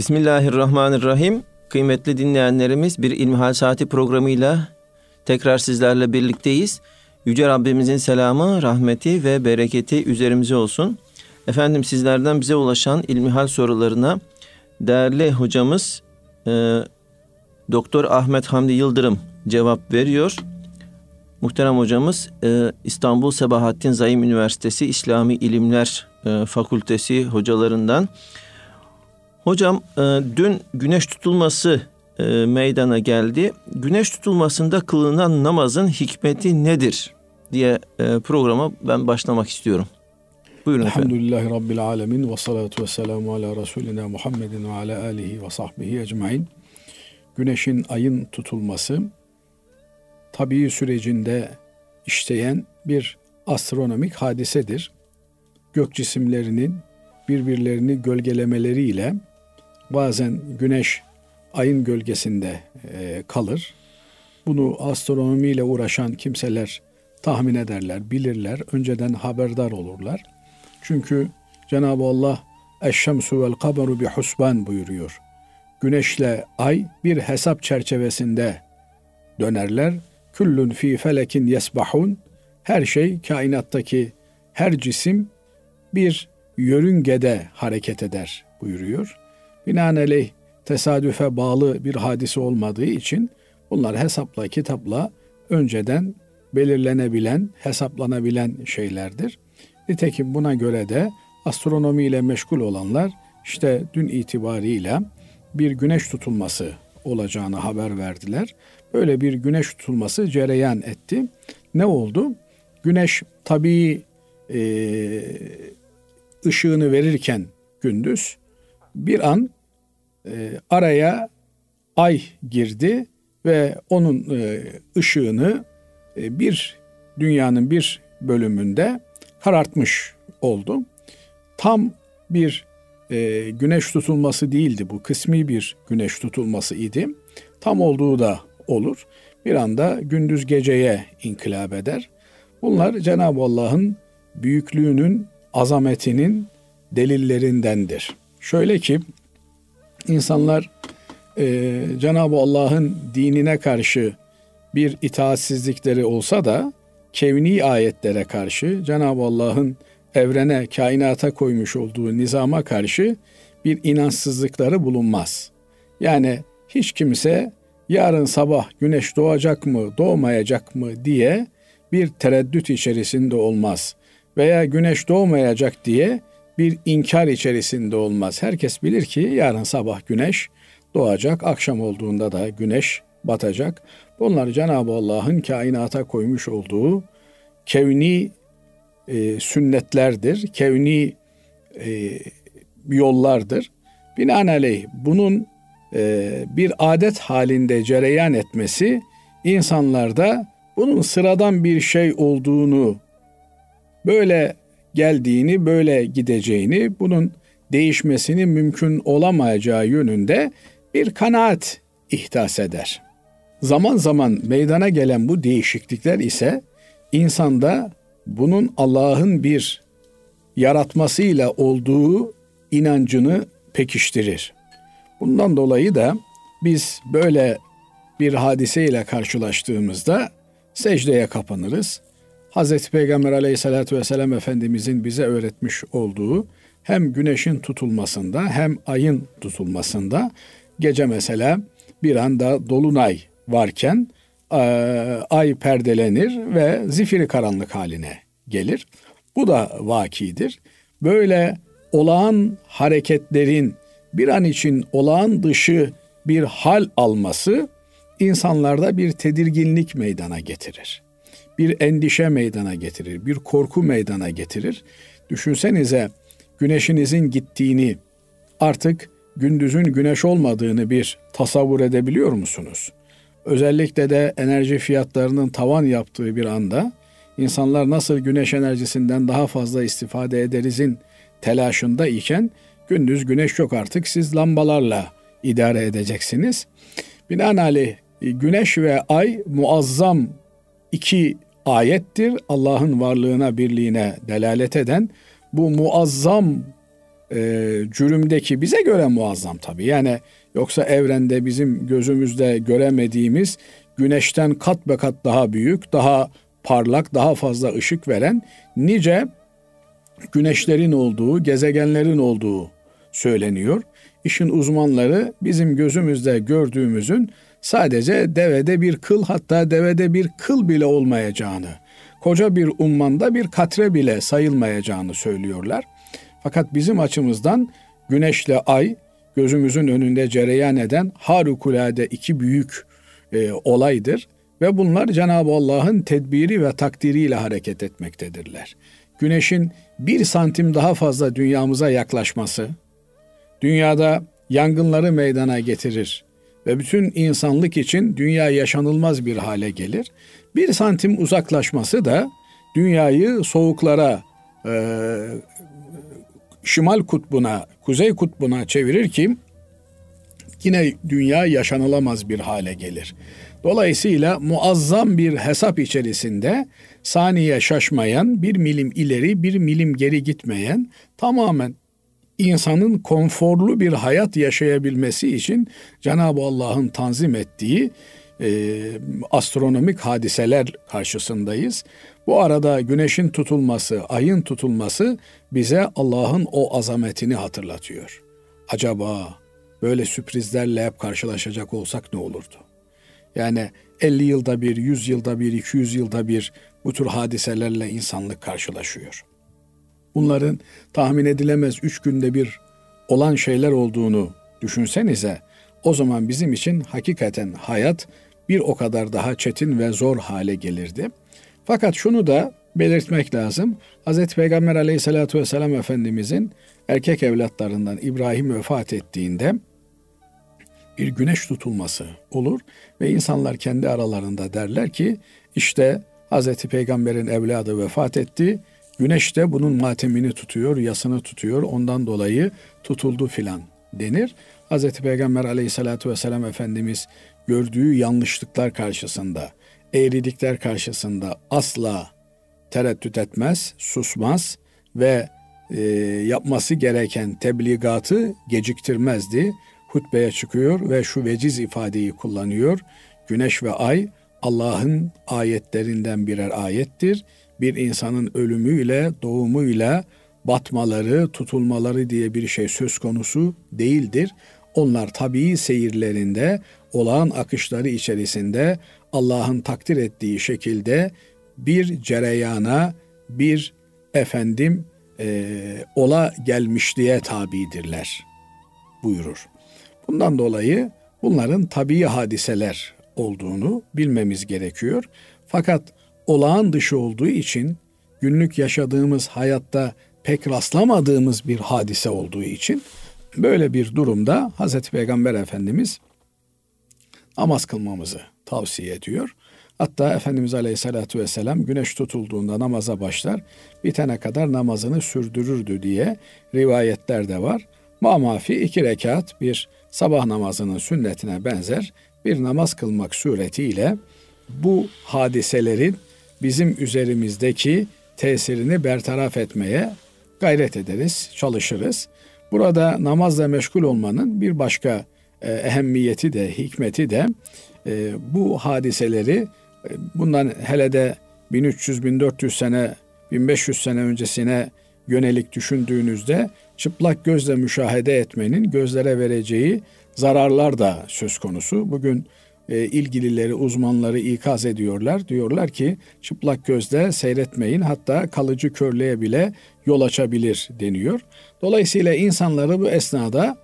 Bismillahirrahmanirrahim. Kıymetli dinleyenlerimiz bir İlmihal Saati programıyla tekrar sizlerle birlikteyiz. Yüce Rabbimizin selamı, rahmeti ve bereketi üzerimize olsun. Efendim sizlerden bize ulaşan ilmihal sorularına değerli hocamız e, Doktor Ahmet Hamdi Yıldırım cevap veriyor. Muhterem hocamız e, İstanbul Sebahattin Zaim Üniversitesi İslami İlimler e, Fakültesi hocalarından. Hocam e, dün güneş tutulması e, meydana geldi. Güneş tutulmasında kılınan namazın hikmeti nedir diye e, programa ben başlamak istiyorum. Buyurun efendim. Elhamdülillahi Rabbil Alemin ve salatu ve selamu ala Resulina Muhammedin ve ala alihi ve sahbihi ecmain. Güneşin ayın tutulması tabii sürecinde işleyen bir astronomik hadisedir. Gök cisimlerinin birbirlerini gölgelemeleriyle bazen güneş ayın gölgesinde e, kalır. Bunu astronomiyle uğraşan kimseler tahmin ederler, bilirler, önceden haberdar olurlar. Çünkü Cenab-ı Allah Eşşemsu vel kameru bi husban buyuruyor. Güneşle ay bir hesap çerçevesinde dönerler. Küllün fi felekin yesbahun. Her şey kainattaki her cisim bir yörüngede hareket eder buyuruyor. Binaenaleyh tesadüfe bağlı bir hadise olmadığı için bunlar hesapla kitapla önceden belirlenebilen, hesaplanabilen şeylerdir. Nitekim buna göre de astronomiyle meşgul olanlar işte dün itibariyle bir güneş tutulması olacağını haber verdiler. Böyle bir güneş tutulması cereyan etti. Ne oldu? Güneş tabii e, ışığını verirken gündüz bir an e, araya ay girdi ve onun e, ışığını e, bir dünyanın bir bölümünde karartmış oldu. Tam bir e, güneş tutulması değildi bu. Kısmi bir güneş tutulması idi. Tam olduğu da olur. Bir anda gündüz geceye inkılap eder. Bunlar Cenab-ı Allah'ın büyüklüğünün, azametinin delillerindendir. Şöyle ki insanlar e, Cenab-ı Allah'ın dinine karşı bir itaatsizlikleri olsa da kevni ayetlere karşı Cenab-ı Allah'ın evrene, kainata koymuş olduğu nizama karşı bir inançsızlıkları bulunmaz. Yani hiç kimse yarın sabah güneş doğacak mı, doğmayacak mı diye bir tereddüt içerisinde olmaz. Veya güneş doğmayacak diye bir inkar içerisinde olmaz. Herkes bilir ki yarın sabah güneş doğacak, akşam olduğunda da güneş batacak. Bunlar Cenab-ı Allah'ın kainata koymuş olduğu kevni e, sünnetlerdir, kevni e, yollardır. Binaenaleyh bunun e, bir adet halinde cereyan etmesi insanlarda bunun sıradan bir şey olduğunu, böyle geldiğini, böyle gideceğini, bunun değişmesinin mümkün olamayacağı yönünde bir kanaat ihdas eder. Zaman zaman meydana gelen bu değişiklikler ise insanda bunun Allah'ın bir yaratmasıyla olduğu inancını pekiştirir. Bundan dolayı da biz böyle bir hadiseyle karşılaştığımızda secdeye kapanırız. Hz. Peygamber aleyhissalatü vesselam Efendimizin bize öğretmiş olduğu hem güneşin tutulmasında hem ayın tutulmasında gece mesela bir anda dolunay varken ay perdelenir ve zifiri karanlık haline gelir. Bu da vakidir. Böyle olağan hareketlerin bir an için olağan dışı bir hal alması insanlarda bir tedirginlik meydana getirir. Bir endişe meydana getirir, bir korku meydana getirir. Düşünsenize güneşinizin gittiğini, artık gündüzün güneş olmadığını bir tasavvur edebiliyor musunuz? Özellikle de enerji fiyatlarının tavan yaptığı bir anda insanlar nasıl güneş enerjisinden daha fazla istifade ederizin telaşında iken gündüz güneş yok artık siz lambalarla idare edeceksiniz. Binaenaleyh güneş ve ay muazzam iki ayettir. Allah'ın varlığına, birliğine delalet eden bu muazzam e, cürümdeki bize göre muazzam tabii. Yani yoksa evrende bizim gözümüzde göremediğimiz güneşten kat be kat daha büyük, daha parlak, daha fazla ışık veren nice güneşlerin olduğu, gezegenlerin olduğu söyleniyor. İşin uzmanları bizim gözümüzde gördüğümüzün sadece devede bir kıl hatta devede bir kıl bile olmayacağını, koca bir ummanda bir katre bile sayılmayacağını söylüyorlar. Fakat bizim açımızdan güneşle ay gözümüzün önünde cereyan eden harikulade iki büyük e, olaydır ve bunlar Cenab-ı Allah'ın tedbiri ve takdiriyle hareket etmektedirler. Güneşin bir santim daha fazla dünyamıza yaklaşması, dünyada yangınları meydana getirir ve bütün insanlık için dünya yaşanılmaz bir hale gelir. Bir santim uzaklaşması da dünyayı soğuklara, e, şimal kutbuna, kuzey kutbuna çevirir ki yine dünya yaşanılamaz bir hale gelir. Dolayısıyla muazzam bir hesap içerisinde saniye şaşmayan, bir milim ileri, bir milim geri gitmeyen, tamamen insanın konforlu bir hayat yaşayabilmesi için Cenab-ı Allah'ın tanzim ettiği e, astronomik hadiseler karşısındayız. Bu arada güneşin tutulması, ayın tutulması bize Allah'ın o azametini hatırlatıyor. Acaba böyle sürprizlerle hep karşılaşacak olsak ne olurdu? Yani 50 yılda bir, 100 yılda bir, 200 yılda bir bu tür hadiselerle insanlık karşılaşıyor. Bunların tahmin edilemez üç günde bir olan şeyler olduğunu düşünsenize o zaman bizim için hakikaten hayat bir o kadar daha çetin ve zor hale gelirdi. Fakat şunu da belirtmek lazım. Hz. Peygamber aleyhissalatü vesselam Efendimizin erkek evlatlarından İbrahim vefat ettiğinde bir güneş tutulması olur ve insanlar kendi aralarında derler ki işte Hz. Peygamber'in evladı vefat etti. Güneş de bunun matemini tutuyor, yasını tutuyor. Ondan dolayı tutuldu filan denir. Hz. Peygamber aleyhissalatü vesselam Efendimiz gördüğü yanlışlıklar karşısında, eğrilikler karşısında asla tereddüt etmez, susmaz ve e, yapması gereken tebligatı geciktirmezdi. Hutbeye çıkıyor ve şu veciz ifadeyi kullanıyor. Güneş ve ay Allah'ın ayetlerinden birer ayettir. Bir insanın ölümüyle, doğumuyla batmaları, tutulmaları diye bir şey söz konusu değildir. Onlar tabii seyirlerinde, olağan akışları içerisinde Allah'ın takdir ettiği şekilde bir cereyana, bir efendim e, ola gelmişliğe tabidirler buyurur. Bundan dolayı bunların tabii hadiseler olduğunu bilmemiz gerekiyor. Fakat olağan dışı olduğu için günlük yaşadığımız hayatta pek rastlamadığımız bir hadise olduğu için böyle bir durumda Hazreti Peygamber Efendimiz namaz kılmamızı tavsiye ediyor. Hatta Efendimiz Aleyhisselatü Vesselam güneş tutulduğunda namaza başlar, bitene kadar namazını sürdürürdü diye rivayetler de var. Mamafi iki rekat bir sabah namazının sünnetine benzer bir namaz kılmak suretiyle bu hadiselerin bizim üzerimizdeki tesirini bertaraf etmeye gayret ederiz, çalışırız. Burada namazla meşgul olmanın bir başka e, ehemmiyeti de, hikmeti de e, bu hadiseleri e, bundan hele de 1300-1400 sene, 1500 sene öncesine yönelik düşündüğünüzde çıplak gözle müşahede etmenin gözlere vereceği zararlar da söz konusu. Bugün e, ilgilileri, uzmanları ikaz ediyorlar. Diyorlar ki çıplak gözle seyretmeyin hatta kalıcı körlüğe bile yol açabilir deniyor. Dolayısıyla insanları bu esnada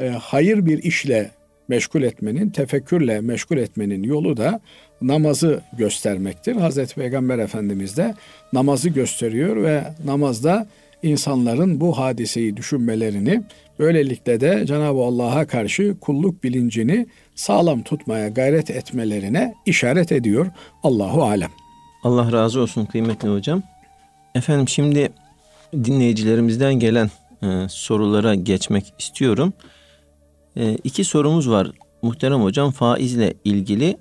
e, hayır bir işle meşgul etmenin, tefekkürle meşgul etmenin yolu da namazı göstermektir. Hazreti Peygamber Efendimiz de namazı gösteriyor ve namazda insanların bu hadiseyi düşünmelerini böylelikle de Cenab-ı Allah'a karşı kulluk bilincini sağlam tutmaya gayret etmelerine işaret ediyor. Allahu alem. Allah razı olsun kıymetli hocam. Efendim şimdi dinleyicilerimizden gelen e, sorulara geçmek istiyorum. E, iki sorumuz var muhterem hocam faizle ilgili.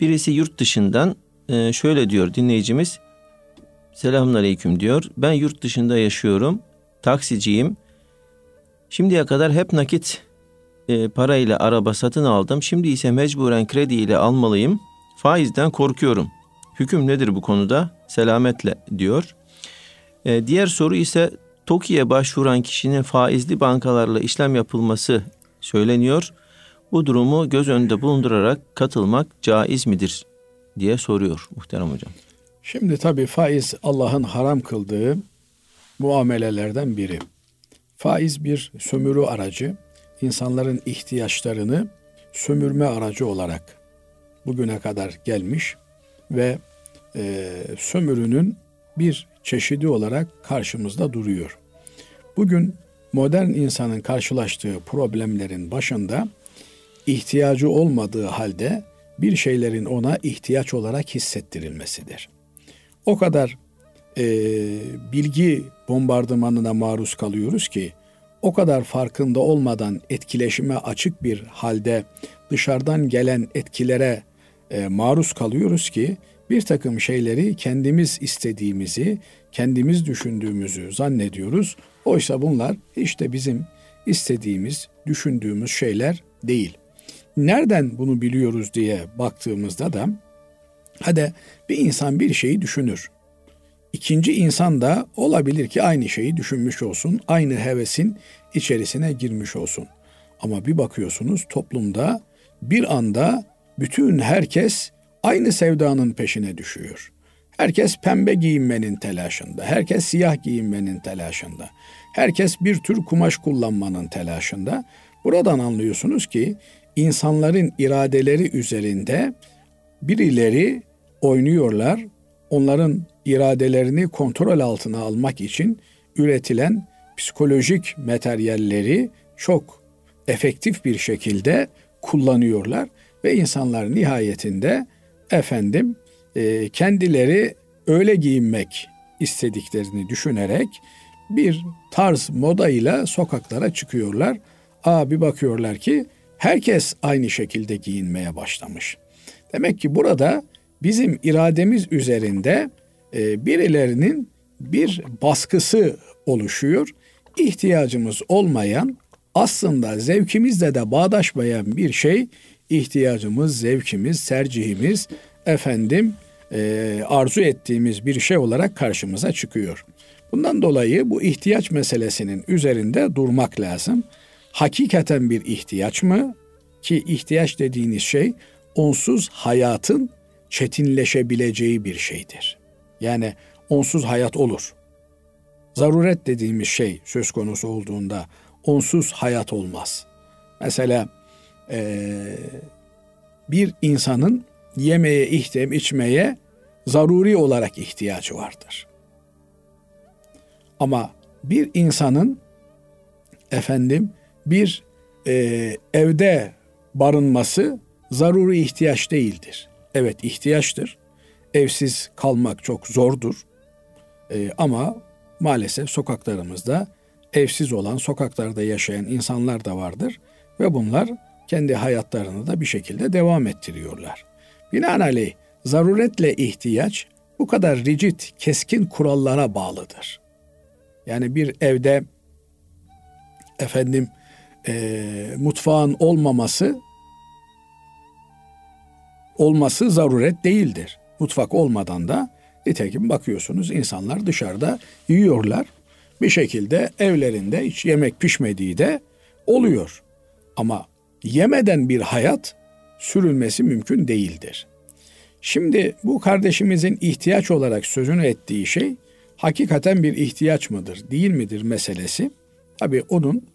Birisi yurt dışından e, şöyle diyor dinleyicimiz. Selamun aleyküm diyor. Ben yurt dışında yaşıyorum. Taksiciyim. Şimdiye kadar hep nakit e, parayla araba satın aldım. Şimdi ise mecburen krediyle almalıyım. Faizden korkuyorum. Hüküm nedir bu konuda? Selametle diyor. E, diğer soru ise TOKİ'ye başvuran kişinin faizli bankalarla işlem yapılması söyleniyor. Bu durumu göz önünde bulundurarak katılmak caiz midir diye soruyor muhterem hocam. Şimdi tabii faiz Allah'ın haram kıldığı muamelelerden biri. Faiz bir sömürü aracı, insanların ihtiyaçlarını sömürme aracı olarak bugüne kadar gelmiş ve e, sömürünün bir çeşidi olarak karşımızda duruyor. Bugün modern insanın karşılaştığı problemlerin başında ihtiyacı olmadığı halde bir şeylerin ona ihtiyaç olarak hissettirilmesidir. O kadar e, bilgi bombardımanına maruz kalıyoruz ki o kadar farkında olmadan etkileşime açık bir halde dışarıdan gelen etkilere e, maruz kalıyoruz ki bir takım şeyleri kendimiz istediğimizi, kendimiz düşündüğümüzü zannediyoruz. Oysa bunlar işte bizim istediğimiz, düşündüğümüz şeyler değil. Nereden bunu biliyoruz diye baktığımızda da hadi bir insan bir şeyi düşünür. İkinci insan da olabilir ki aynı şeyi düşünmüş olsun, aynı hevesin içerisine girmiş olsun. Ama bir bakıyorsunuz toplumda bir anda bütün herkes aynı sevdanın peşine düşüyor. Herkes pembe giyinmenin telaşında, herkes siyah giyinmenin telaşında. Herkes bir tür kumaş kullanmanın telaşında. Buradan anlıyorsunuz ki insanların iradeleri üzerinde birileri oynuyorlar. Onların iradelerini kontrol altına almak için üretilen psikolojik materyalleri çok efektif bir şekilde kullanıyorlar ve insanlar nihayetinde efendim e, kendileri öyle giyinmek istediklerini düşünerek bir tarz modayla sokaklara çıkıyorlar. Aa bir bakıyorlar ki herkes aynı şekilde giyinmeye başlamış. Demek ki burada bizim irademiz üzerinde e, birilerinin bir baskısı oluşuyor. İhtiyacımız olmayan aslında zevkimizle de bağdaşmayan bir şey ihtiyacımız, zevkimiz, tercihimiz efendim e, arzu ettiğimiz bir şey olarak karşımıza çıkıyor. Bundan dolayı bu ihtiyaç meselesinin üzerinde durmak lazım. Hakikaten bir ihtiyaç mı? Ki ihtiyaç dediğiniz şey onsuz hayatın çetinleşebileceği bir şeydir. Yani onsuz hayat olur. Zaruret dediğimiz şey söz konusu olduğunda onsuz hayat olmaz. Mesela e, bir insanın yemeye, ihtem, içmeye zaruri olarak ihtiyacı vardır. Ama bir insanın efendim bir e, evde barınması zaruri ihtiyaç değildir. Evet ihtiyaçtır. Evsiz kalmak çok zordur. E, ama maalesef sokaklarımızda evsiz olan, sokaklarda yaşayan insanlar da vardır ve bunlar kendi hayatlarını da bir şekilde devam ettiriyorlar. Binaenaleyh zaruretle ihtiyaç bu kadar rigid, keskin kurallara bağlıdır. Yani bir evde efendim e, mutfağın olmaması olması zaruret değildir. Mutfak olmadan da nitekim bakıyorsunuz insanlar dışarıda yiyorlar. Bir şekilde evlerinde hiç yemek pişmediği de oluyor. Ama yemeden bir hayat sürülmesi mümkün değildir. Şimdi bu kardeşimizin ihtiyaç olarak sözünü ettiği şey hakikaten bir ihtiyaç mıdır, değil midir meselesi. Tabii onun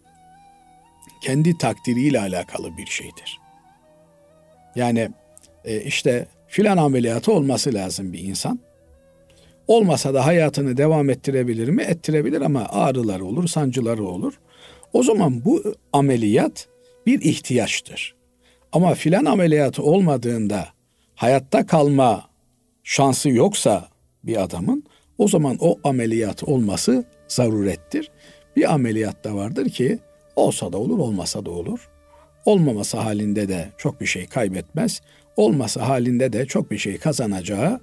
kendi takdiriyle alakalı bir şeydir. Yani e, işte filan ameliyatı olması lazım bir insan. Olmasa da hayatını devam ettirebilir mi? Ettirebilir ama ağrıları olur, sancıları olur. O zaman bu ameliyat bir ihtiyaçtır. Ama filan ameliyatı olmadığında hayatta kalma şansı yoksa bir adamın o zaman o ameliyat olması zarurettir. Bir ameliyat da vardır ki olsa da olur olmasa da olur. Olmaması halinde de çok bir şey kaybetmez. Olması halinde de çok bir şey kazanacağı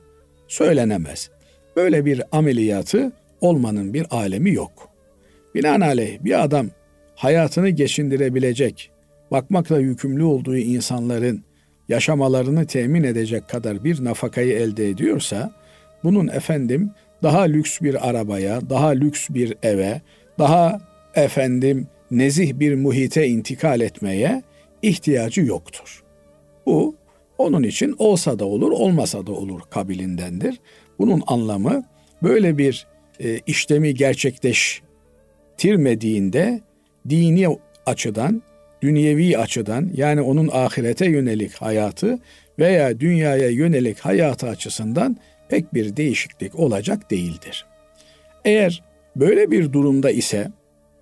söylenemez. Böyle bir ameliyatı olmanın bir alemi yok. Binaenaleyh bir adam hayatını geçindirebilecek, bakmakla yükümlü olduğu insanların yaşamalarını temin edecek kadar bir nafakayı elde ediyorsa, bunun efendim daha lüks bir arabaya, daha lüks bir eve, daha efendim nezih bir muhite intikal etmeye ihtiyacı yoktur. Bu onun için olsa da olur, olmasa da olur kabilindendir. Bunun anlamı böyle bir e, işlemi gerçekleştirmediğinde dini açıdan, dünyevi açıdan yani onun ahirete yönelik hayatı veya dünyaya yönelik hayatı açısından pek bir değişiklik olacak değildir. Eğer böyle bir durumda ise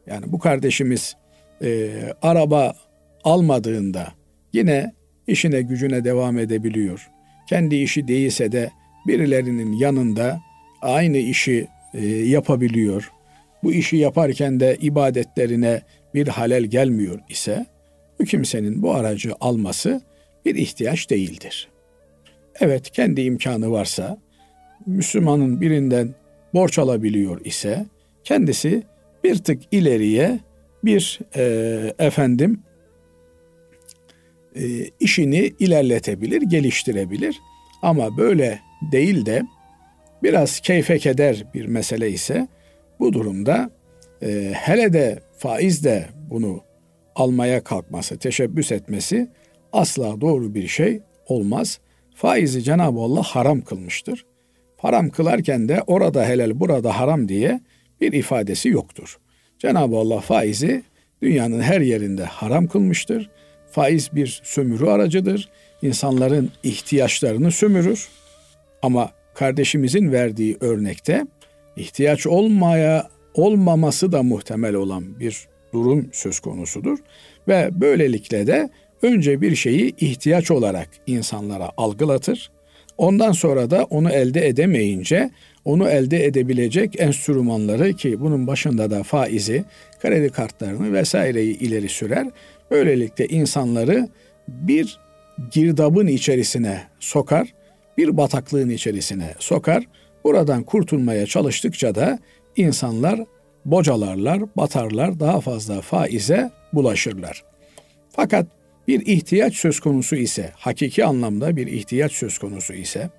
yani bu kardeşimiz e, araba almadığında yine işine gücüne devam edebiliyor. Kendi işi değilse de birilerinin yanında aynı işi e, yapabiliyor. Bu işi yaparken de ibadetlerine bir halel gelmiyor ise bu kimsenin bu aracı alması bir ihtiyaç değildir. Evet kendi imkanı varsa Müslümanın birinden borç alabiliyor ise kendisi bir tık ileriye bir e, efendim e, işini ilerletebilir, geliştirebilir. Ama böyle değil de biraz keyfe keder bir mesele ise bu durumda e, hele de faiz de bunu almaya kalkması, teşebbüs etmesi asla doğru bir şey olmaz. Faizi Cenab-ı Allah haram kılmıştır. Haram kılarken de orada helal burada haram diye bir ifadesi yoktur. Cenab-ı Allah faizi dünyanın her yerinde haram kılmıştır. Faiz bir sömürü aracıdır. İnsanların ihtiyaçlarını sömürür. Ama kardeşimizin verdiği örnekte ihtiyaç olmaya olmaması da muhtemel olan bir durum söz konusudur ve böylelikle de önce bir şeyi ihtiyaç olarak insanlara algılatır. Ondan sonra da onu elde edemeyince onu elde edebilecek enstrümanları ki bunun başında da faizi, kredi kartlarını vesaireyi ileri sürer. Böylelikle insanları bir girdabın içerisine sokar, bir bataklığın içerisine sokar. Buradan kurtulmaya çalıştıkça da insanlar bocalarlar, batarlar, daha fazla faize bulaşırlar. Fakat bir ihtiyaç söz konusu ise, hakiki anlamda bir ihtiyaç söz konusu ise,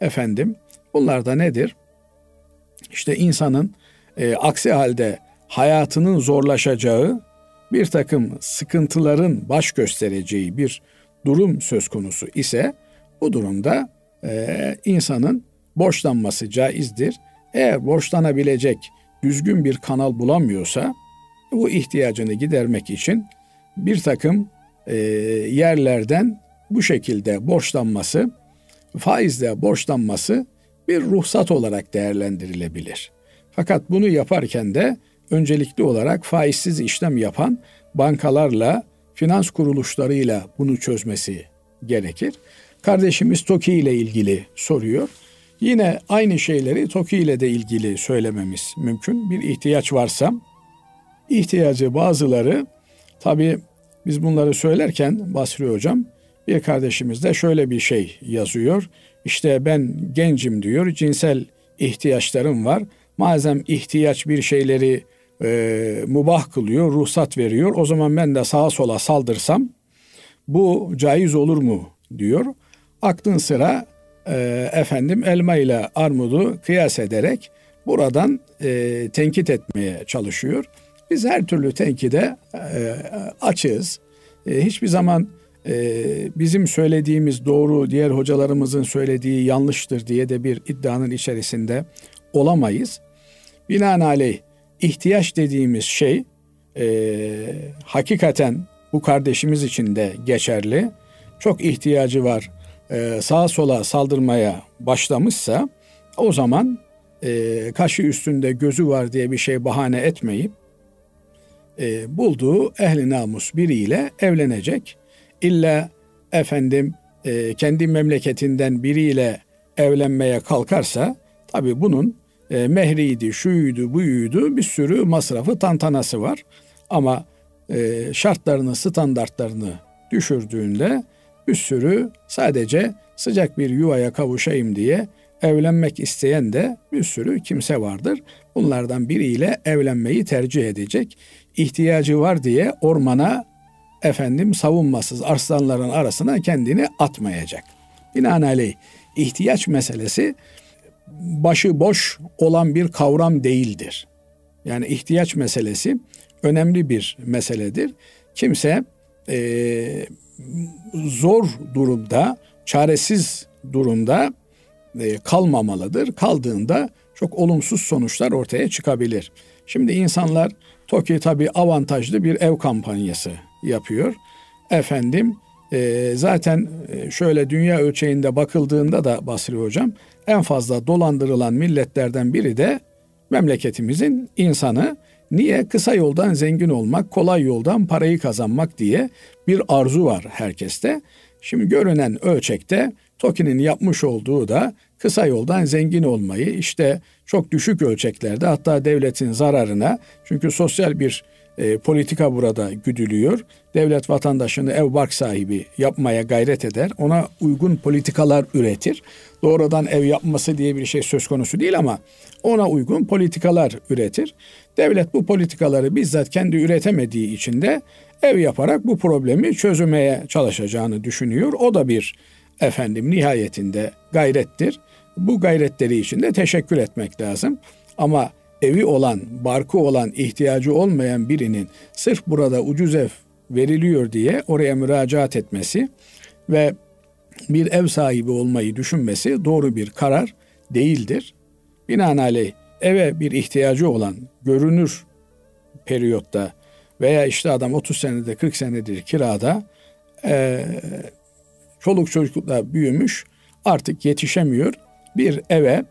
efendim bunlar da nedir? İşte insanın e, aksi halde hayatının zorlaşacağı, bir takım sıkıntıların baş göstereceği bir durum söz konusu ise bu durumda e, insanın borçlanması caizdir. Eğer borçlanabilecek düzgün bir kanal bulamıyorsa bu ihtiyacını gidermek için bir takım e, yerlerden bu şekilde borçlanması, faizle borçlanması bir ruhsat olarak değerlendirilebilir. Fakat bunu yaparken de öncelikli olarak faizsiz işlem yapan bankalarla, finans kuruluşlarıyla bunu çözmesi gerekir. Kardeşimiz TOKİ ile ilgili soruyor. Yine aynı şeyleri TOKİ ile de ilgili söylememiz mümkün. Bir ihtiyaç varsa ihtiyacı bazıları tabi biz bunları söylerken Basri Hocam bir kardeşimiz de şöyle bir şey yazıyor. İşte ben gencim diyor, cinsel ihtiyaçlarım var. Malzem ihtiyaç bir şeyleri e, mubah kılıyor, ruhsat veriyor. O zaman ben de sağa sola saldırsam bu caiz olur mu diyor. Aklın sıra e, efendim elma ile armudu kıyas ederek buradan e, tenkit etmeye çalışıyor. Biz her türlü tenkide e, açığız. E, hiçbir zaman e, bizim söylediğimiz doğru, diğer hocalarımızın söylediği yanlıştır diye de bir iddianın içerisinde olamayız. Binaenaleyh ihtiyaç dediğimiz şey e, hakikaten bu kardeşimiz için de geçerli. Çok ihtiyacı var. E, sağa sola saldırmaya başlamışsa o zaman e, kaşı üstünde gözü var diye bir şey bahane etmeyip e, bulduğu ehli namus biriyle evlenecek. İlla efendim e, kendi memleketinden biriyle evlenmeye kalkarsa tabi bunun e, mehriydi, şuydu, buyuydu bir sürü masrafı tantanası var. Ama e, şartlarını, standartlarını düşürdüğünde bir sürü sadece sıcak bir yuvaya kavuşayım diye evlenmek isteyen de bir sürü kimse vardır. Bunlardan biriyle evlenmeyi tercih edecek. İhtiyacı var diye ormana efendim savunmasız arslanların arasına kendini atmayacak. Binaenaleyh ihtiyaç meselesi başı boş olan bir kavram değildir. Yani ihtiyaç meselesi önemli bir meseledir. Kimse e, zor durumda, çaresiz durumda e, kalmamalıdır. Kaldığında çok olumsuz sonuçlar ortaya çıkabilir. Şimdi insanlar TOKİ tabii avantajlı bir ev kampanyası yapıyor. Efendim e, zaten şöyle dünya ölçeğinde bakıldığında da Basri Hocam en fazla dolandırılan milletlerden biri de memleketimizin insanı. Niye? Kısa yoldan zengin olmak, kolay yoldan parayı kazanmak diye bir arzu var herkeste. Şimdi görünen ölçekte TOKİ'nin yapmış olduğu da kısa yoldan zengin olmayı işte çok düşük ölçeklerde hatta devletin zararına çünkü sosyal bir e, politika burada güdülüyor. Devlet vatandaşını ev bark sahibi yapmaya gayret eder. Ona uygun politikalar üretir. Doğrudan ev yapması diye bir şey söz konusu değil ama ona uygun politikalar üretir. Devlet bu politikaları bizzat kendi üretemediği için de ev yaparak bu problemi çözmeye çalışacağını düşünüyor. O da bir efendim nihayetinde gayrettir. Bu gayretleri için de teşekkür etmek lazım. Ama evi olan, barkı olan, ihtiyacı olmayan birinin sırf burada ucuz ev veriliyor diye oraya müracaat etmesi ve bir ev sahibi olmayı düşünmesi doğru bir karar değildir. Binaenaleyh eve bir ihtiyacı olan görünür periyotta veya işte adam 30 senede 40 senedir kirada e, çoluk çocukla büyümüş artık yetişemiyor. Bir eve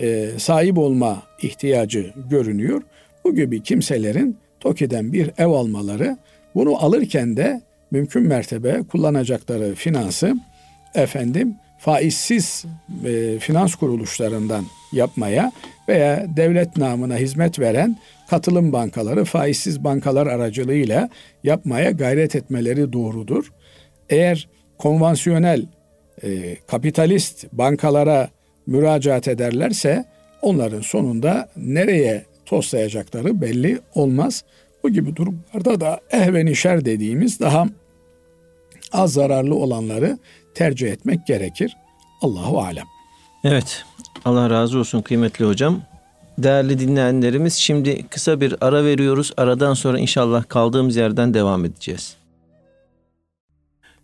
e, sahip olma ihtiyacı görünüyor. Bu gibi kimselerin TOKİ'den bir ev almaları, bunu alırken de mümkün mertebe kullanacakları finansı efendim faizsiz e, finans kuruluşlarından yapmaya veya devlet namına hizmet veren katılım bankaları faizsiz bankalar aracılığıyla yapmaya gayret etmeleri doğrudur. Eğer konvansiyonel e, kapitalist bankalara müracaat ederlerse onların sonunda nereye toslayacakları belli olmaz. Bu gibi durumlarda da ehvenişer dediğimiz daha az zararlı olanları tercih etmek gerekir. Allahu alem. Evet. Allah razı olsun kıymetli hocam. Değerli dinleyenlerimiz şimdi kısa bir ara veriyoruz. Aradan sonra inşallah kaldığımız yerden devam edeceğiz.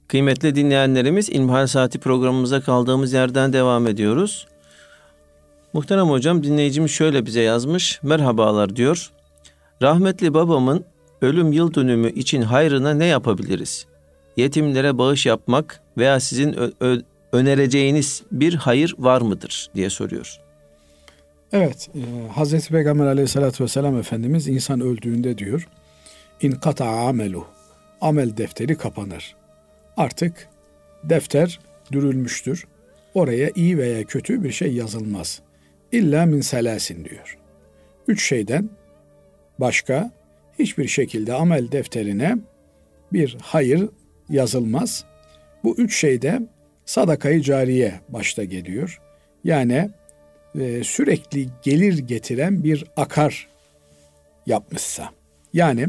Kıymetli dinleyenlerimiz İlmihal Saati programımıza kaldığımız yerden devam ediyoruz. Muhterem hocam dinleyicimiz şöyle bize yazmış. Merhabalar diyor. Rahmetli babamın ölüm yıl dönümü için hayrına ne yapabiliriz? Yetimlere bağış yapmak veya sizin önereceğiniz bir hayır var mıdır diye soruyor. Evet, e, Hazreti Peygamber aleyhissalatü vesselam Efendimiz insan öldüğünde diyor, in kata amelu, amel defteri kapanır. Artık defter dürülmüştür. Oraya iyi veya kötü bir şey yazılmaz. İlla min selasin diyor. Üç şeyden başka hiçbir şekilde amel defterine bir hayır yazılmaz. Bu üç şeyde sadakayı cariye başta geliyor. Yani e, sürekli gelir getiren bir akar yapmışsa. Yani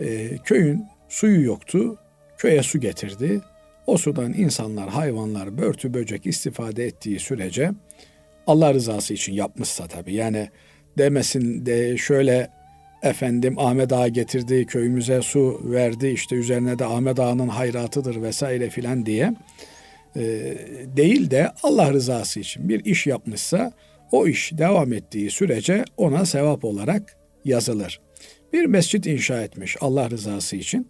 e, köyün suyu yoktu, köye su getirdi. O sudan insanlar, hayvanlar, börtü böcek istifade ettiği sürece Allah rızası için yapmışsa tabii. Yani demesin de şöyle efendim Ahmet Ağa getirdi köyümüze su verdi işte üzerine de Ahmet Ağa'nın hayratıdır vesaire filan diye e, değil de Allah rızası için bir iş yapmışsa o iş devam ettiği sürece ona sevap olarak yazılır. Bir mescit inşa etmiş Allah rızası için.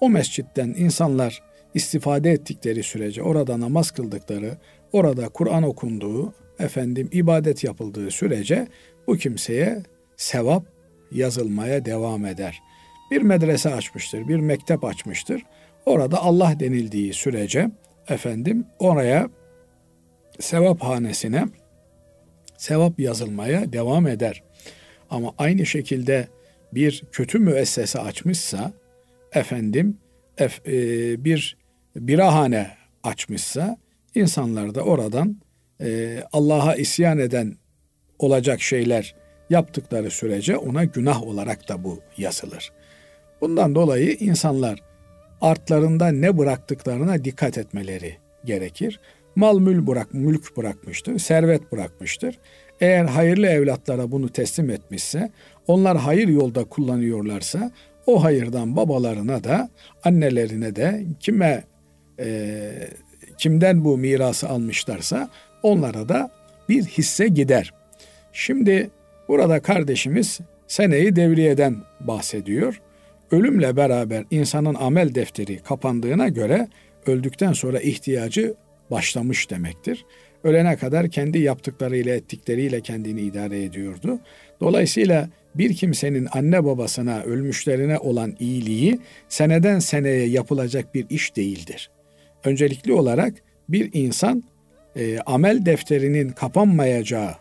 O mescitten insanlar istifade ettikleri sürece orada namaz kıldıkları, orada Kur'an okunduğu, efendim ibadet yapıldığı sürece bu kimseye sevap yazılmaya devam eder. Bir medrese açmıştır, bir mektep açmıştır. Orada Allah denildiği sürece efendim oraya sevap hanesine sevap yazılmaya devam eder. Ama aynı şekilde bir kötü müessese açmışsa efendim ef, e, bir birahane açmışsa insanlar da oradan e, Allah'a isyan eden olacak şeyler yaptıkları sürece ona günah olarak da bu yazılır. Bundan dolayı insanlar artlarında ne bıraktıklarına dikkat etmeleri gerekir. Mal mül bırak, mülk bırakmıştır, servet bırakmıştır. Eğer hayırlı evlatlara bunu teslim etmişse, onlar hayır yolda kullanıyorlarsa, o hayırdan babalarına da, annelerine de, kime e, kimden bu mirası almışlarsa, onlara da bir hisse gider. Şimdi burada kardeşimiz seneyi devriyeden bahsediyor. Ölümle beraber insanın amel defteri kapandığına göre öldükten sonra ihtiyacı başlamış demektir. Ölene kadar kendi yaptıklarıyla ettikleriyle kendini idare ediyordu. Dolayısıyla bir kimsenin anne babasına, ölmüşlerine olan iyiliği seneden seneye yapılacak bir iş değildir. Öncelikli olarak bir insan e, amel defterinin kapanmayacağı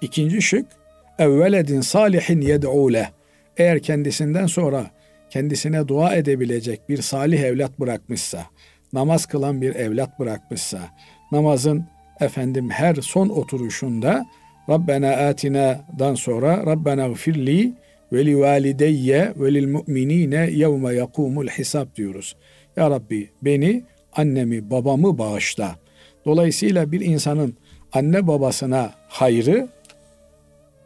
ikinci şık evveledin salihin yed'ule eğer kendisinden sonra kendisine dua edebilecek bir salih evlat bırakmışsa, namaz kılan bir evlat bırakmışsa, namazın efendim her son oturuşunda Rabbena atina'dan sonra Rabbena gfirli ve li valideyye ve lil mu'minine yevme yakumul hisab diyoruz. Ya Rabbi beni, annemi, babamı bağışla. Dolayısıyla bir insanın anne babasına hayrı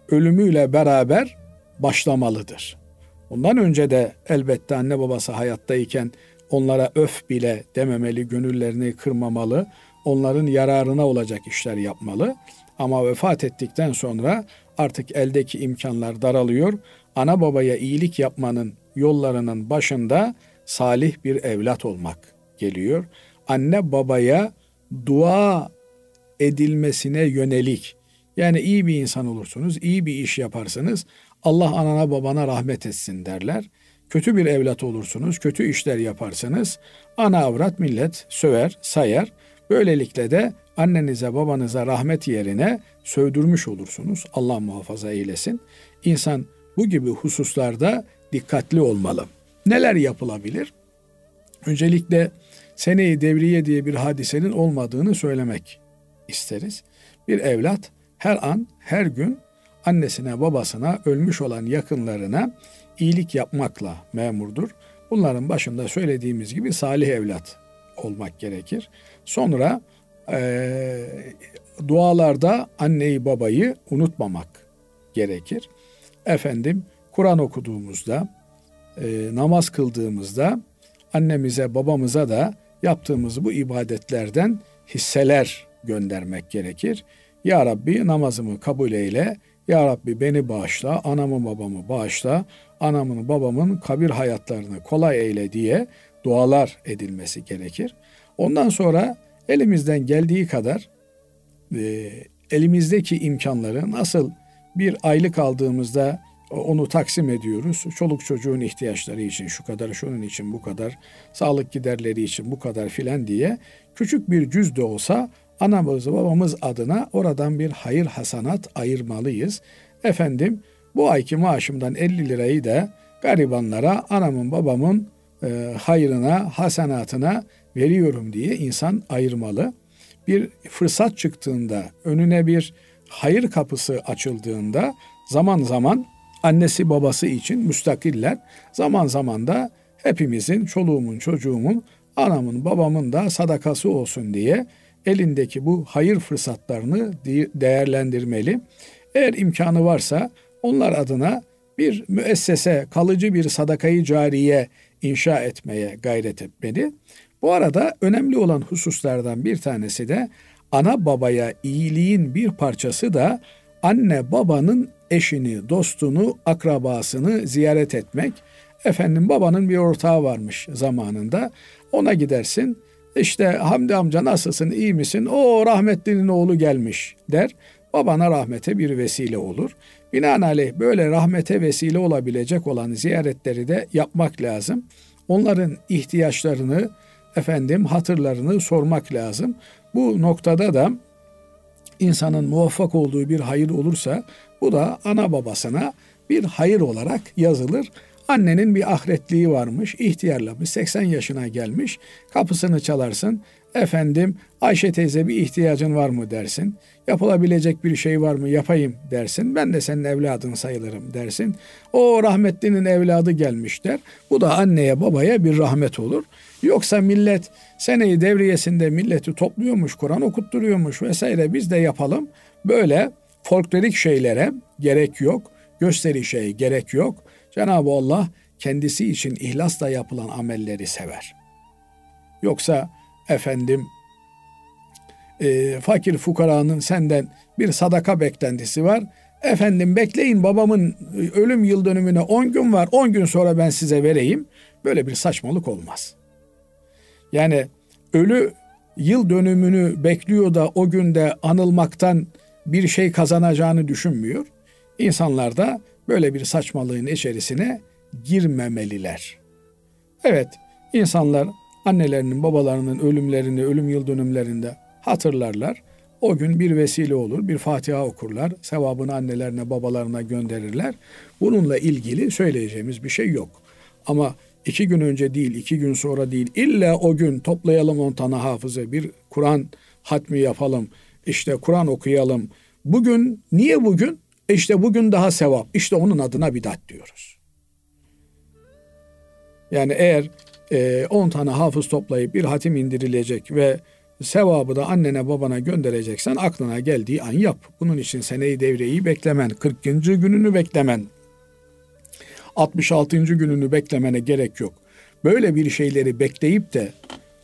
ölümüyle beraber başlamalıdır. Ondan önce de elbette anne babası hayattayken onlara öf bile dememeli, gönüllerini kırmamalı, onların yararına olacak işler yapmalı. Ama vefat ettikten sonra artık eldeki imkanlar daralıyor. Ana babaya iyilik yapmanın yollarının başında salih bir evlat olmak geliyor. Anne babaya dua edilmesine yönelik yani iyi bir insan olursunuz, iyi bir iş yaparsınız. Allah anana babana rahmet etsin derler. Kötü bir evlat olursunuz, kötü işler yaparsanız ana avrat millet söver, sayar. Böylelikle de annenize babanıza rahmet yerine sövdürmüş olursunuz. Allah muhafaza eylesin. İnsan bu gibi hususlarda dikkatli olmalı. Neler yapılabilir? Öncelikle seneyi devriye diye bir hadisenin olmadığını söylemek isteriz. Bir evlat her an, her gün annesine, babasına, ölmüş olan yakınlarına iyilik yapmakla memurdur. Bunların başında söylediğimiz gibi salih evlat olmak gerekir. Sonra e, dualarda anneyi babayı unutmamak gerekir. Efendim Kur'an okuduğumuzda, e, namaz kıldığımızda annemize babamıza da yaptığımız bu ibadetlerden hisseler göndermek gerekir. Ya Rabbi namazımı kabul eyle, Ya Rabbi beni bağışla, anamı babamı bağışla, anamın babamın kabir hayatlarını kolay eyle diye dualar edilmesi gerekir. Ondan sonra elimizden geldiği kadar e, elimizdeki imkanları nasıl bir aylık aldığımızda onu taksim ediyoruz. Çoluk çocuğun ihtiyaçları için şu kadar, şunun için bu kadar, sağlık giderleri için bu kadar filan diye küçük bir cüz de olsa anamız babamız adına oradan bir hayır hasanat ayırmalıyız. Efendim bu ayki maaşımdan 50 lirayı da garibanlara anamın babamın e, hayrına, hasenatına veriyorum diye insan ayırmalı. Bir fırsat çıktığında, önüne bir hayır kapısı açıldığında zaman zaman annesi babası için müstakiller, zaman zaman da hepimizin, çoluğumun, çocuğumun, anamın, babamın da sadakası olsun diye elindeki bu hayır fırsatlarını değerlendirmeli. Eğer imkanı varsa onlar adına bir müessese, kalıcı bir sadakayı cariye inşa etmeye gayret etmeli. Bu arada önemli olan hususlardan bir tanesi de ana babaya iyiliğin bir parçası da anne babanın eşini, dostunu, akrabasını ziyaret etmek. Efendim babanın bir ortağı varmış zamanında. Ona gidersin işte Hamdi amca nasılsın, iyi misin? O rahmetlinin oğlu gelmiş der. Babana rahmete bir vesile olur. Binaenaleyh böyle rahmete vesile olabilecek olan ziyaretleri de yapmak lazım. Onların ihtiyaçlarını, efendim hatırlarını sormak lazım. Bu noktada da insanın muvaffak olduğu bir hayır olursa bu da ana babasına bir hayır olarak yazılır. Annenin bir ahretliği varmış, ihtiyarlamış, 80 yaşına gelmiş. Kapısını çalarsın. Efendim Ayşe teyze bir ihtiyacın var mı dersin. Yapılabilecek bir şey var mı yapayım dersin. Ben de senin evladın sayılırım dersin. O rahmetlinin evladı gelmiş der. Bu da anneye babaya bir rahmet olur. Yoksa millet seneyi devriyesinde milleti topluyormuş, Kur'an okutturuyormuş vesaire biz de yapalım. Böyle folklorik şeylere gerek yok. Gösterişe gerek yok. Cenab-ı Allah kendisi için ihlasla yapılan amelleri sever. Yoksa efendim e, fakir fukaranın senden bir sadaka beklentisi var. Efendim bekleyin babamın ölüm yıl dönümüne 10 gün var 10 gün sonra ben size vereyim. Böyle bir saçmalık olmaz. Yani ölü yıl dönümünü bekliyor da o günde anılmaktan bir şey kazanacağını düşünmüyor. İnsanlar da böyle bir saçmalığın içerisine girmemeliler. Evet, insanlar annelerinin, babalarının ölümlerini, ölüm yıl dönümlerinde hatırlarlar. O gün bir vesile olur, bir Fatiha okurlar, sevabını annelerine, babalarına gönderirler. Bununla ilgili söyleyeceğimiz bir şey yok. Ama iki gün önce değil, iki gün sonra değil, illa o gün toplayalım on tane hafıza, bir Kur'an hatmi yapalım, işte Kur'an okuyalım. Bugün, niye bugün? İşte bugün daha sevap. İşte onun adına bidat diyoruz. Yani eğer 10 e, tane hafız toplayıp bir hatim indirilecek ve sevabı da annene babana göndereceksen aklına geldiği an yap. Bunun için seneyi devreyi beklemen, 40. gününü beklemen, 66. gününü beklemene gerek yok. Böyle bir şeyleri bekleyip de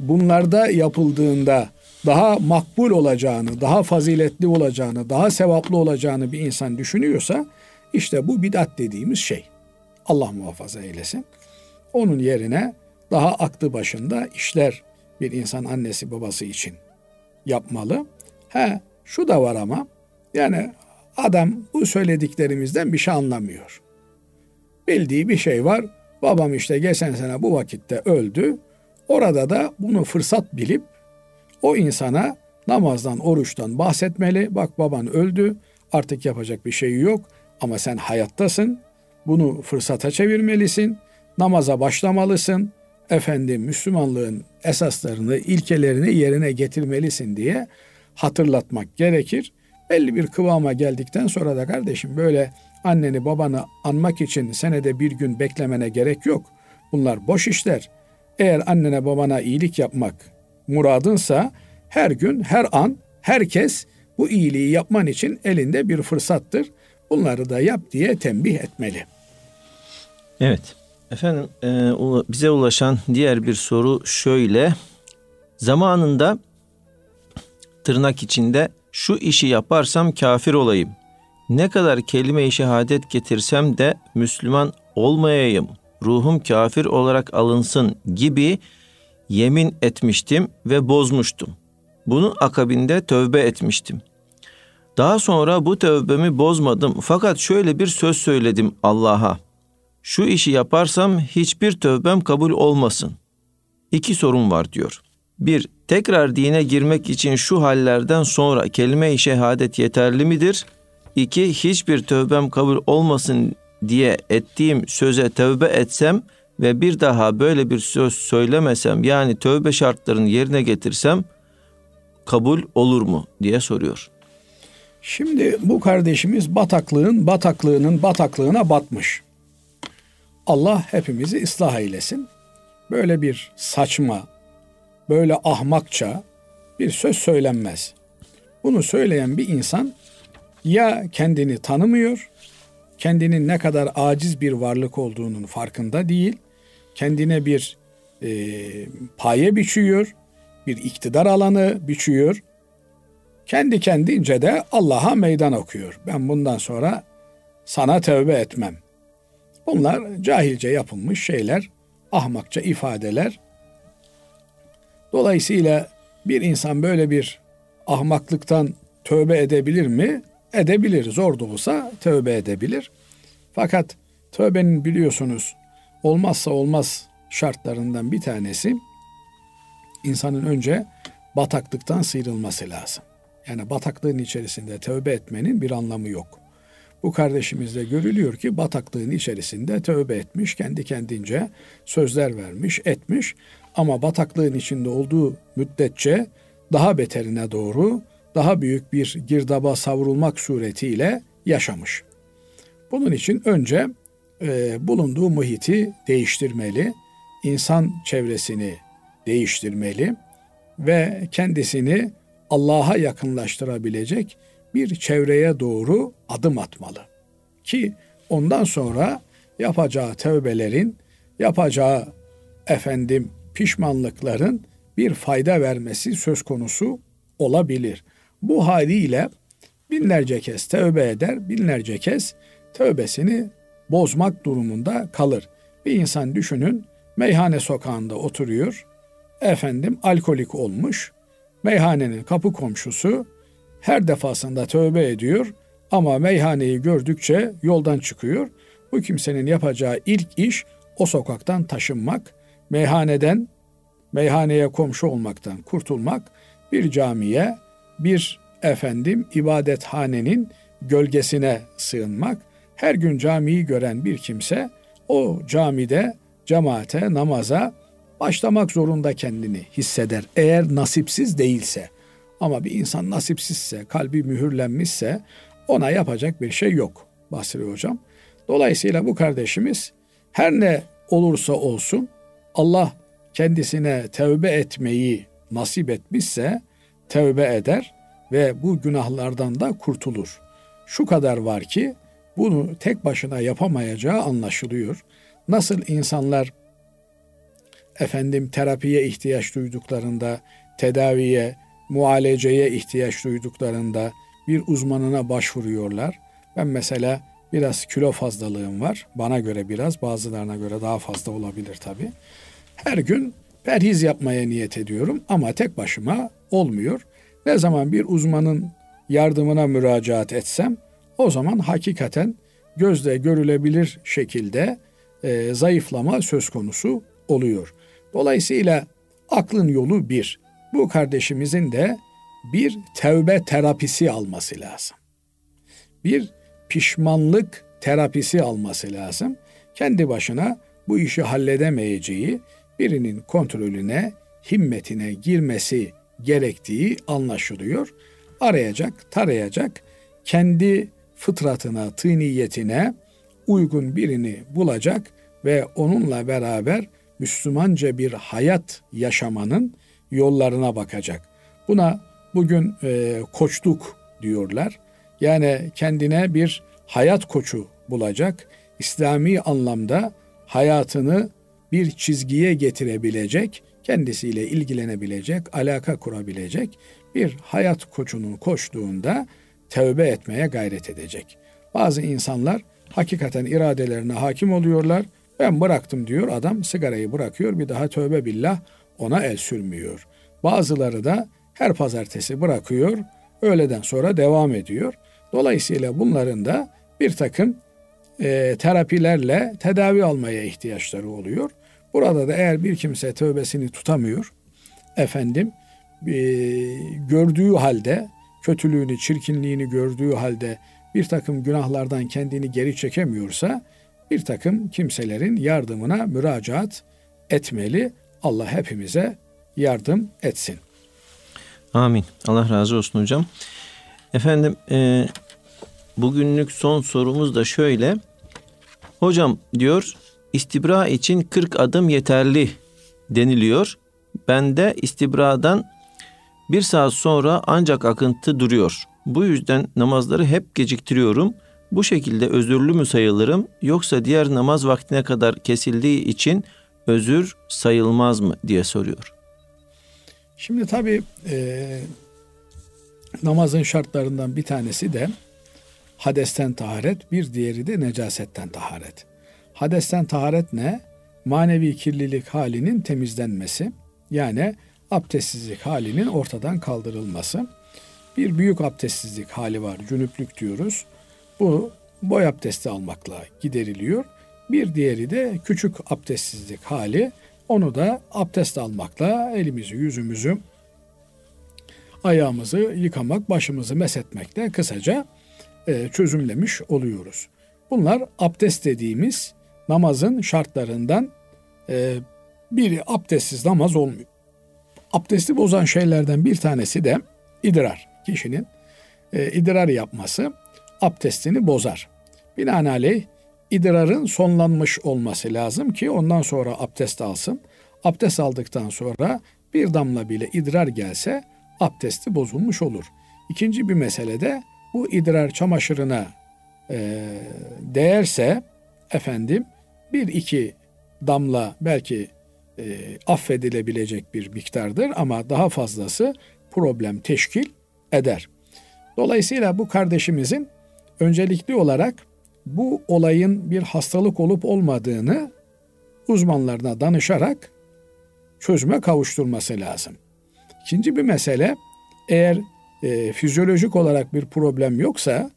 bunlarda yapıldığında daha makbul olacağını, daha faziletli olacağını, daha sevaplı olacağını bir insan düşünüyorsa işte bu bidat dediğimiz şey. Allah muhafaza eylesin. Onun yerine daha aklı başında işler bir insan annesi babası için yapmalı. He şu da var ama yani adam bu söylediklerimizden bir şey anlamıyor. Bildiği bir şey var. Babam işte geçen sene bu vakitte öldü. Orada da bunu fırsat bilip o insana namazdan, oruçtan bahsetmeli. Bak baban öldü, artık yapacak bir şey yok ama sen hayattasın. Bunu fırsata çevirmelisin. Namaza başlamalısın. Efendim Müslümanlığın esaslarını, ilkelerini yerine getirmelisin diye hatırlatmak gerekir. Belli bir kıvama geldikten sonra da kardeşim böyle anneni babanı anmak için senede bir gün beklemene gerek yok. Bunlar boş işler. Eğer annene babana iyilik yapmak muradınsa her gün, her an, herkes bu iyiliği yapman için elinde bir fırsattır. Bunları da yap diye tembih etmeli. Evet. Efendim e, bize ulaşan diğer bir soru şöyle. Zamanında tırnak içinde şu işi yaparsam kafir olayım. Ne kadar kelime-i şehadet getirsem de Müslüman olmayayım. Ruhum kafir olarak alınsın gibi yemin etmiştim ve bozmuştum. Bunun akabinde tövbe etmiştim. Daha sonra bu tövbemi bozmadım fakat şöyle bir söz söyledim Allah'a. Şu işi yaparsam hiçbir tövbem kabul olmasın. İki sorun var diyor. Bir, tekrar dine girmek için şu hallerden sonra kelime-i şehadet yeterli midir? İki, hiçbir tövbem kabul olmasın diye ettiğim söze tövbe etsem ve bir daha böyle bir söz söylemesem yani tövbe şartlarını yerine getirsem kabul olur mu diye soruyor. Şimdi bu kardeşimiz bataklığın bataklığının bataklığına batmış. Allah hepimizi ıslah eylesin. Böyle bir saçma, böyle ahmakça bir söz söylenmez. Bunu söyleyen bir insan ya kendini tanımıyor, kendinin ne kadar aciz bir varlık olduğunun farkında değil, kendine bir e, paye biçiyor, bir iktidar alanı biçiyor. Kendi kendince de Allah'a meydan okuyor. Ben bundan sonra sana tövbe etmem. Bunlar cahilce yapılmış şeyler, ahmakça ifadeler. Dolayısıyla bir insan böyle bir ahmaklıktan tövbe edebilir mi? Edebilir. Zor da olsa tövbe edebilir. Fakat tövbenin biliyorsunuz olmazsa olmaz şartlarından bir tanesi insanın önce bataklıktan sıyrılması lazım. Yani bataklığın içerisinde tövbe etmenin bir anlamı yok. Bu kardeşimizde görülüyor ki bataklığın içerisinde tövbe etmiş, kendi kendince sözler vermiş, etmiş. Ama bataklığın içinde olduğu müddetçe daha beterine doğru, daha büyük bir girdaba savrulmak suretiyle yaşamış. Bunun için önce e, bulunduğu muhiti değiştirmeli, insan çevresini değiştirmeli ve kendisini Allah'a yakınlaştırabilecek bir çevreye doğru adım atmalı. Ki ondan sonra yapacağı tövbelerin, yapacağı efendim pişmanlıkların bir fayda vermesi söz konusu olabilir. Bu haliyle binlerce kez tövbe eder, binlerce kez tövbesini bozmak durumunda kalır. Bir insan düşünün meyhane sokağında oturuyor. Efendim alkolik olmuş. Meyhanenin kapı komşusu her defasında tövbe ediyor ama meyhaneyi gördükçe yoldan çıkıyor. Bu kimsenin yapacağı ilk iş o sokaktan taşınmak, meyhaneden meyhaneye komşu olmaktan kurtulmak, bir camiye, bir efendim ibadethanenin gölgesine sığınmak. Her gün camiyi gören bir kimse o camide cemaate, namaza başlamak zorunda kendini hisseder. Eğer nasipsiz değilse. Ama bir insan nasipsizse, kalbi mühürlenmişse ona yapacak bir şey yok Basri Hocam. Dolayısıyla bu kardeşimiz her ne olursa olsun Allah kendisine tevbe etmeyi nasip etmişse tevbe eder ve bu günahlardan da kurtulur. Şu kadar var ki bunu tek başına yapamayacağı anlaşılıyor. Nasıl insanlar efendim terapiye ihtiyaç duyduklarında, tedaviye, mualeceye ihtiyaç duyduklarında bir uzmanına başvuruyorlar. Ben mesela biraz kilo fazlalığım var. Bana göre biraz, bazılarına göre daha fazla olabilir tabii. Her gün perhiz yapmaya niyet ediyorum ama tek başıma olmuyor. Ne zaman bir uzmanın yardımına müracaat etsem o zaman hakikaten gözle görülebilir şekilde e, zayıflama söz konusu oluyor. Dolayısıyla aklın yolu bir. Bu kardeşimizin de bir tevbe terapisi alması lazım. Bir pişmanlık terapisi alması lazım. Kendi başına bu işi halledemeyeceği birinin kontrolüne, himmetine girmesi gerektiği anlaşılıyor. Arayacak, tarayacak, kendi fıtratına, tıniyetine uygun birini bulacak ve onunla beraber Müslümanca bir hayat yaşamanın yollarına bakacak. Buna bugün e, koçluk diyorlar. Yani kendine bir hayat koçu bulacak. İslami anlamda hayatını bir çizgiye getirebilecek, kendisiyle ilgilenebilecek, alaka kurabilecek bir hayat koçunun koştuğunda tövbe etmeye gayret edecek. Bazı insanlar hakikaten iradelerine hakim oluyorlar. Ben bıraktım diyor adam sigarayı bırakıyor bir daha tövbe billah ona el sürmüyor. Bazıları da her pazartesi bırakıyor öğleden sonra devam ediyor. Dolayısıyla bunların da bir takım e, terapilerle tedavi almaya ihtiyaçları oluyor. Burada da eğer bir kimse tövbesini tutamıyor, efendim e, gördüğü halde, kötülüğünü, çirkinliğini gördüğü halde bir takım günahlardan kendini geri çekemiyorsa, bir takım kimselerin yardımına müracaat etmeli. Allah hepimize yardım etsin. Amin. Allah razı olsun hocam. Efendim e, bugünlük son sorumuz da şöyle. Hocam diyor istibra için 40 adım yeterli deniliyor. Bende istibradan bir saat sonra ancak akıntı duruyor. Bu yüzden namazları hep geciktiriyorum. Bu şekilde özürlü mü sayılırım yoksa diğer namaz vaktine kadar kesildiği için özür sayılmaz mı diye soruyor. Şimdi tabii e, namazın şartlarından bir tanesi de hadesten taharet, bir diğeri de necasetten taharet. Hadesten taharet ne? Manevi kirlilik halinin temizlenmesi. Yani abdestsizlik halinin ortadan kaldırılması. Bir büyük abdestsizlik hali var, cünüplük diyoruz. Bu boy abdesti almakla gideriliyor. Bir diğeri de küçük abdestsizlik hali. Onu da abdest almakla elimizi, yüzümüzü, ayağımızı yıkamak, başımızı mesetmekle kısaca e, çözümlemiş oluyoruz. Bunlar abdest dediğimiz namazın şartlarından e, biri abdestsiz namaz olmuyor. Abdesti bozan şeylerden bir tanesi de idrar. Kişinin e, idrar yapması abdestini bozar. Binaenaleyh idrarın sonlanmış olması lazım ki ondan sonra abdest alsın. Abdest aldıktan sonra bir damla bile idrar gelse abdesti bozulmuş olur. İkinci bir mesele de bu idrar çamaşırına e, değerse efendim bir iki damla belki e, affedilebilecek bir miktardır ama daha fazlası problem teşkil eder. Dolayısıyla bu kardeşimizin öncelikli olarak bu olayın bir hastalık olup olmadığını uzmanlarına danışarak çözüme kavuşturması lazım. İkinci bir mesele eğer e, fizyolojik olarak bir problem yoksa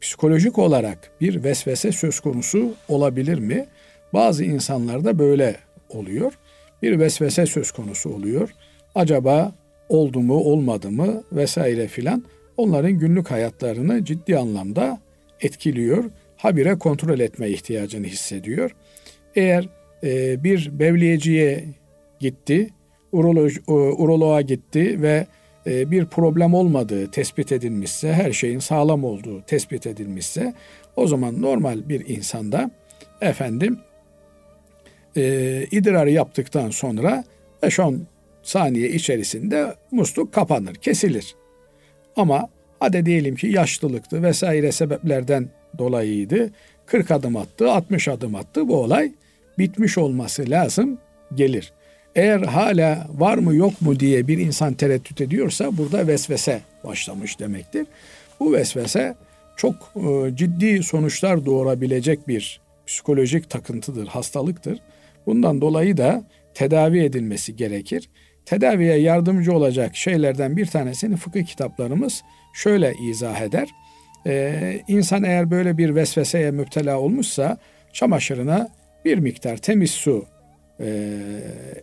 psikolojik olarak bir vesvese söz konusu olabilir mi? Bazı insanlarda böyle oluyor. Bir vesvese söz konusu oluyor. Acaba oldu mu olmadı mı vesaire filan onların günlük hayatlarını ciddi anlamda etkiliyor. Habire kontrol etme ihtiyacını hissediyor. Eğer e, bir bevliyeciye gitti, uroloj, uroloğa gitti ve e, bir problem olmadığı tespit edilmişse, her şeyin sağlam olduğu tespit edilmişse o zaman normal bir insanda efendim e, idrarı yaptıktan sonra 5-10 saniye içerisinde musluk kapanır, kesilir. Ama hadi diyelim ki yaşlılıktı vesaire sebeplerden dolayıydı. 40 adım attı, 60 adım attı bu olay bitmiş olması lazım gelir. Eğer hala var mı yok mu diye bir insan tereddüt ediyorsa burada vesvese başlamış demektir. Bu vesvese çok e, ciddi sonuçlar doğurabilecek bir psikolojik takıntıdır, hastalıktır. Bundan dolayı da tedavi edilmesi gerekir. Tedaviye yardımcı olacak şeylerden bir tanesini fıkıh kitaplarımız şöyle izah eder. Ee, insan eğer böyle bir vesveseye müptela olmuşsa çamaşırına bir miktar temiz su e,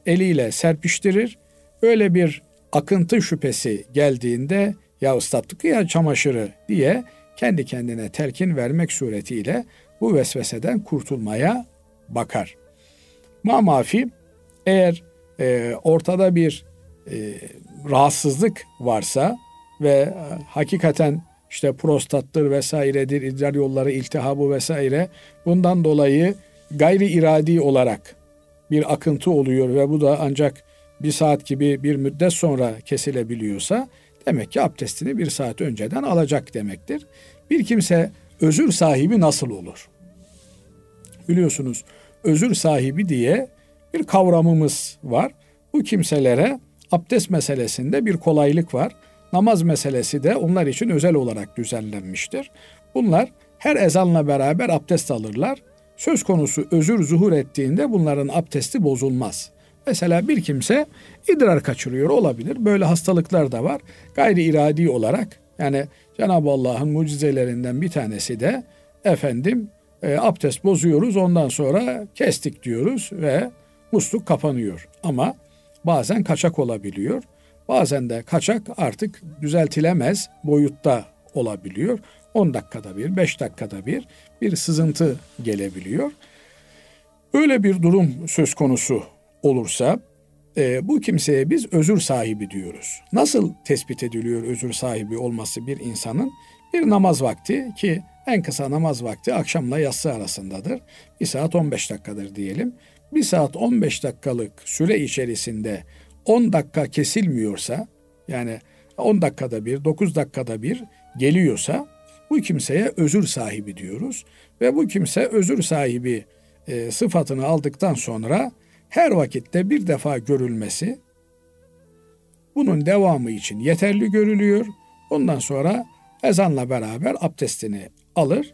eliyle serpiştirir. Öyle bir akıntı şüphesi geldiğinde ya ıslattık ya çamaşırı diye kendi kendine telkin vermek suretiyle bu vesveseden kurtulmaya bakar. Mamafi eğer e, ortada bir e, rahatsızlık varsa ve e, hakikaten işte prostattır vesairedir, idrar yolları iltihabı vesaire bundan dolayı gayri iradi olarak bir akıntı oluyor ve bu da ancak bir saat gibi bir müddet sonra kesilebiliyorsa demek ki abdestini bir saat önceden alacak demektir. Bir kimse özür sahibi nasıl olur? Biliyorsunuz özür sahibi diye bir kavramımız var. Bu kimselere abdest meselesinde bir kolaylık var. Namaz meselesi de onlar için özel olarak düzenlenmiştir. Bunlar her ezanla beraber abdest alırlar. Söz konusu özür zuhur ettiğinde bunların abdesti bozulmaz. Mesela bir kimse idrar kaçırıyor olabilir. Böyle hastalıklar da var. Gayri iradi olarak yani Cenab-ı Allah'ın mucizelerinden bir tanesi de efendim e, abdest bozuyoruz ondan sonra kestik diyoruz ve musluk kapanıyor. Ama bazen kaçak olabiliyor. Bazen de kaçak artık düzeltilemez boyutta olabiliyor. 10 dakikada bir, 5 dakikada bir bir sızıntı gelebiliyor. Öyle bir durum söz konusu olursa e, bu kimseye biz özür sahibi diyoruz. Nasıl tespit ediliyor özür sahibi olması bir insanın? Bir namaz vakti ki en kısa namaz vakti akşamla yatsı arasındadır. Bir saat 15 dakikadır diyelim. Bir saat 15 dakikalık süre içerisinde 10 dakika kesilmiyorsa yani 10 dakikada bir, 9 dakikada bir geliyorsa bu kimseye özür sahibi diyoruz. Ve bu kimse özür sahibi e, sıfatını aldıktan sonra her vakitte bir defa görülmesi bunun devamı için yeterli görülüyor. Ondan sonra ezanla beraber abdestini alır.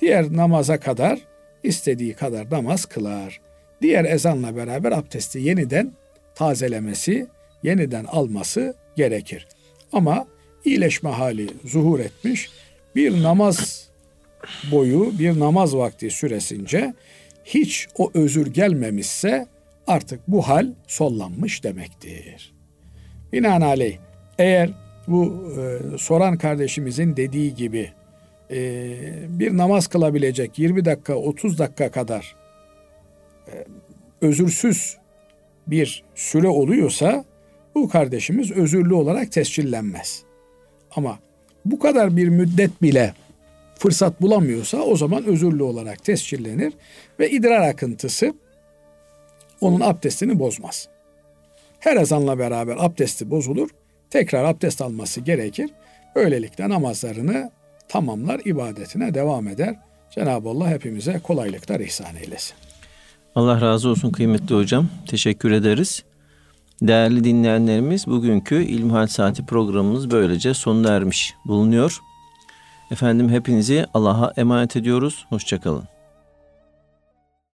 Diğer namaza kadar istediği kadar namaz kılar. Diğer ezanla beraber abdesti yeniden tazelemesi, yeniden alması gerekir. Ama iyileşme hali zuhur etmiş bir namaz boyu, bir namaz vakti süresince hiç o özür gelmemişse artık bu hal sollanmış demektir. Binaenaleyh eğer bu e, soran kardeşimizin dediği gibi e, bir namaz kılabilecek 20 dakika 30 dakika kadar e, özürsüz bir süre oluyorsa bu kardeşimiz özürlü olarak tescillenmez. Ama bu kadar bir müddet bile fırsat bulamıyorsa o zaman özürlü olarak tescillenir ve idrar akıntısı onun abdestini bozmaz. Her ezanla beraber abdesti bozulur. Tekrar abdest alması gerekir. Böylelikle namazlarını tamamlar, ibadetine devam eder. Cenab-ı Allah hepimize kolaylıklar ihsan eylesin. Allah razı olsun kıymetli hocam. Teşekkür ederiz. Değerli dinleyenlerimiz bugünkü İlmihal Saati programımız böylece sonuna ermiş bulunuyor. Efendim hepinizi Allah'a emanet ediyoruz. Hoşçakalın.